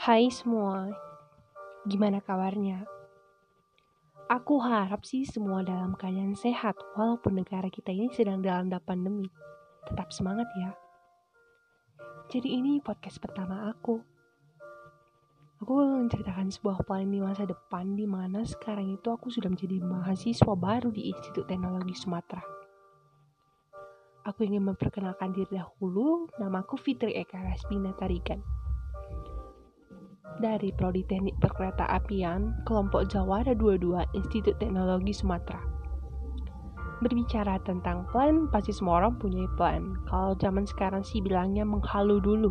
Hai semua, gimana kabarnya? Aku harap sih semua dalam keadaan sehat walaupun negara kita ini sedang dalam pandemi. Tetap semangat ya. Jadi ini podcast pertama aku. Aku menceritakan sebuah plan di masa depan di mana sekarang itu aku sudah menjadi mahasiswa baru di Institut Teknologi Sumatera. Aku ingin memperkenalkan diri dahulu, namaku Fitri Eka Rasbina Tarigan dari Prodi Teknik Perkereta Apian, kelompok Jawa ada 22 Institut Teknologi Sumatera. Berbicara tentang plan, pasti semua orang punya plan. Kalau zaman sekarang sih bilangnya menghalu dulu.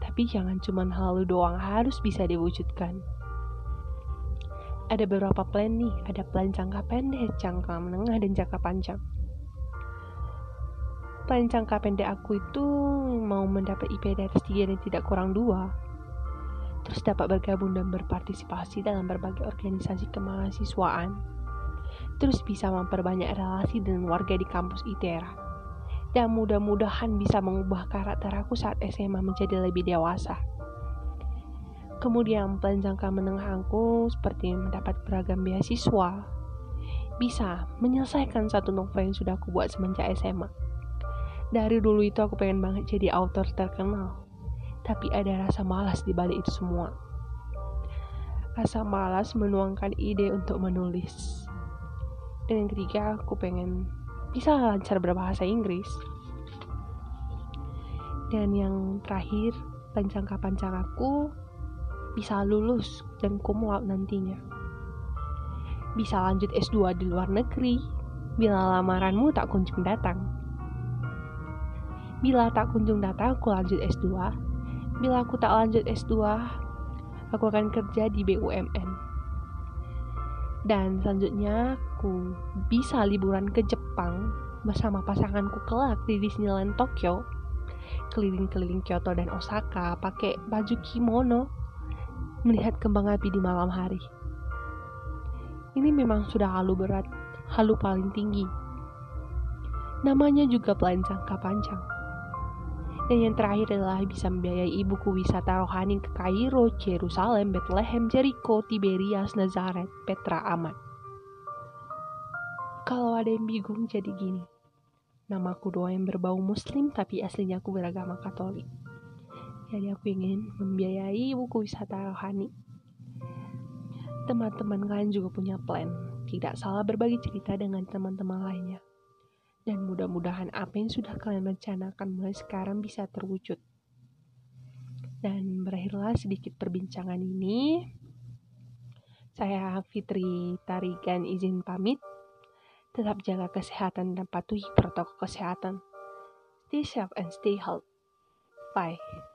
Tapi jangan cuma halu doang, harus bisa diwujudkan. Ada beberapa plan nih, ada plan jangka pendek, jangka menengah, dan jangka panjang. Plan jangka pendek aku itu mau mendapat IP atas 3 dan tidak kurang 2 terus dapat bergabung dan berpartisipasi dalam berbagai organisasi kemahasiswaan, terus bisa memperbanyak relasi dengan warga di kampus ITERA, dan mudah-mudahan bisa mengubah karakter aku saat SMA menjadi lebih dewasa. Kemudian plan jangka menengah aku seperti mendapat beragam beasiswa, bisa menyelesaikan satu novel yang sudah aku buat semenjak SMA. Dari dulu itu aku pengen banget jadi author terkenal tapi ada rasa malas di balik itu semua. Rasa malas menuangkan ide untuk menulis. Dan yang ketiga, aku pengen bisa lancar berbahasa Inggris. Dan yang terakhir, pancang-pancang aku bisa lulus dan kumlaut nantinya. Bisa lanjut S2 di luar negeri bila lamaranmu tak kunjung datang. Bila tak kunjung datang, aku lanjut S2 bila aku tak lanjut S2, aku akan kerja di BUMN. Dan selanjutnya aku bisa liburan ke Jepang bersama pasanganku kelak di Disneyland Tokyo. Keliling-keliling Kyoto dan Osaka pakai baju kimono melihat kembang api di malam hari. Ini memang sudah halu berat, halu paling tinggi. Namanya juga pelan jangka panjang. Dan yang terakhir adalah bisa membiayai ibuku wisata rohani ke Kairo, Yerusalem, Bethlehem, Jericho, Tiberias, Nazaret, Petra, Aman. Kalau ada yang bingung jadi gini. Namaku doa yang berbau muslim tapi aslinya aku beragama katolik. Jadi aku ingin membiayai ibuku wisata rohani. Teman-teman kalian juga punya plan. Tidak salah berbagi cerita dengan teman-teman lainnya dan mudah-mudahan apa yang sudah kalian rencanakan mulai sekarang bisa terwujud. Dan berakhirlah sedikit perbincangan ini. Saya Fitri Tarigan izin pamit. Tetap jaga kesehatan dan patuhi protokol kesehatan. Stay safe and stay healthy. Bye.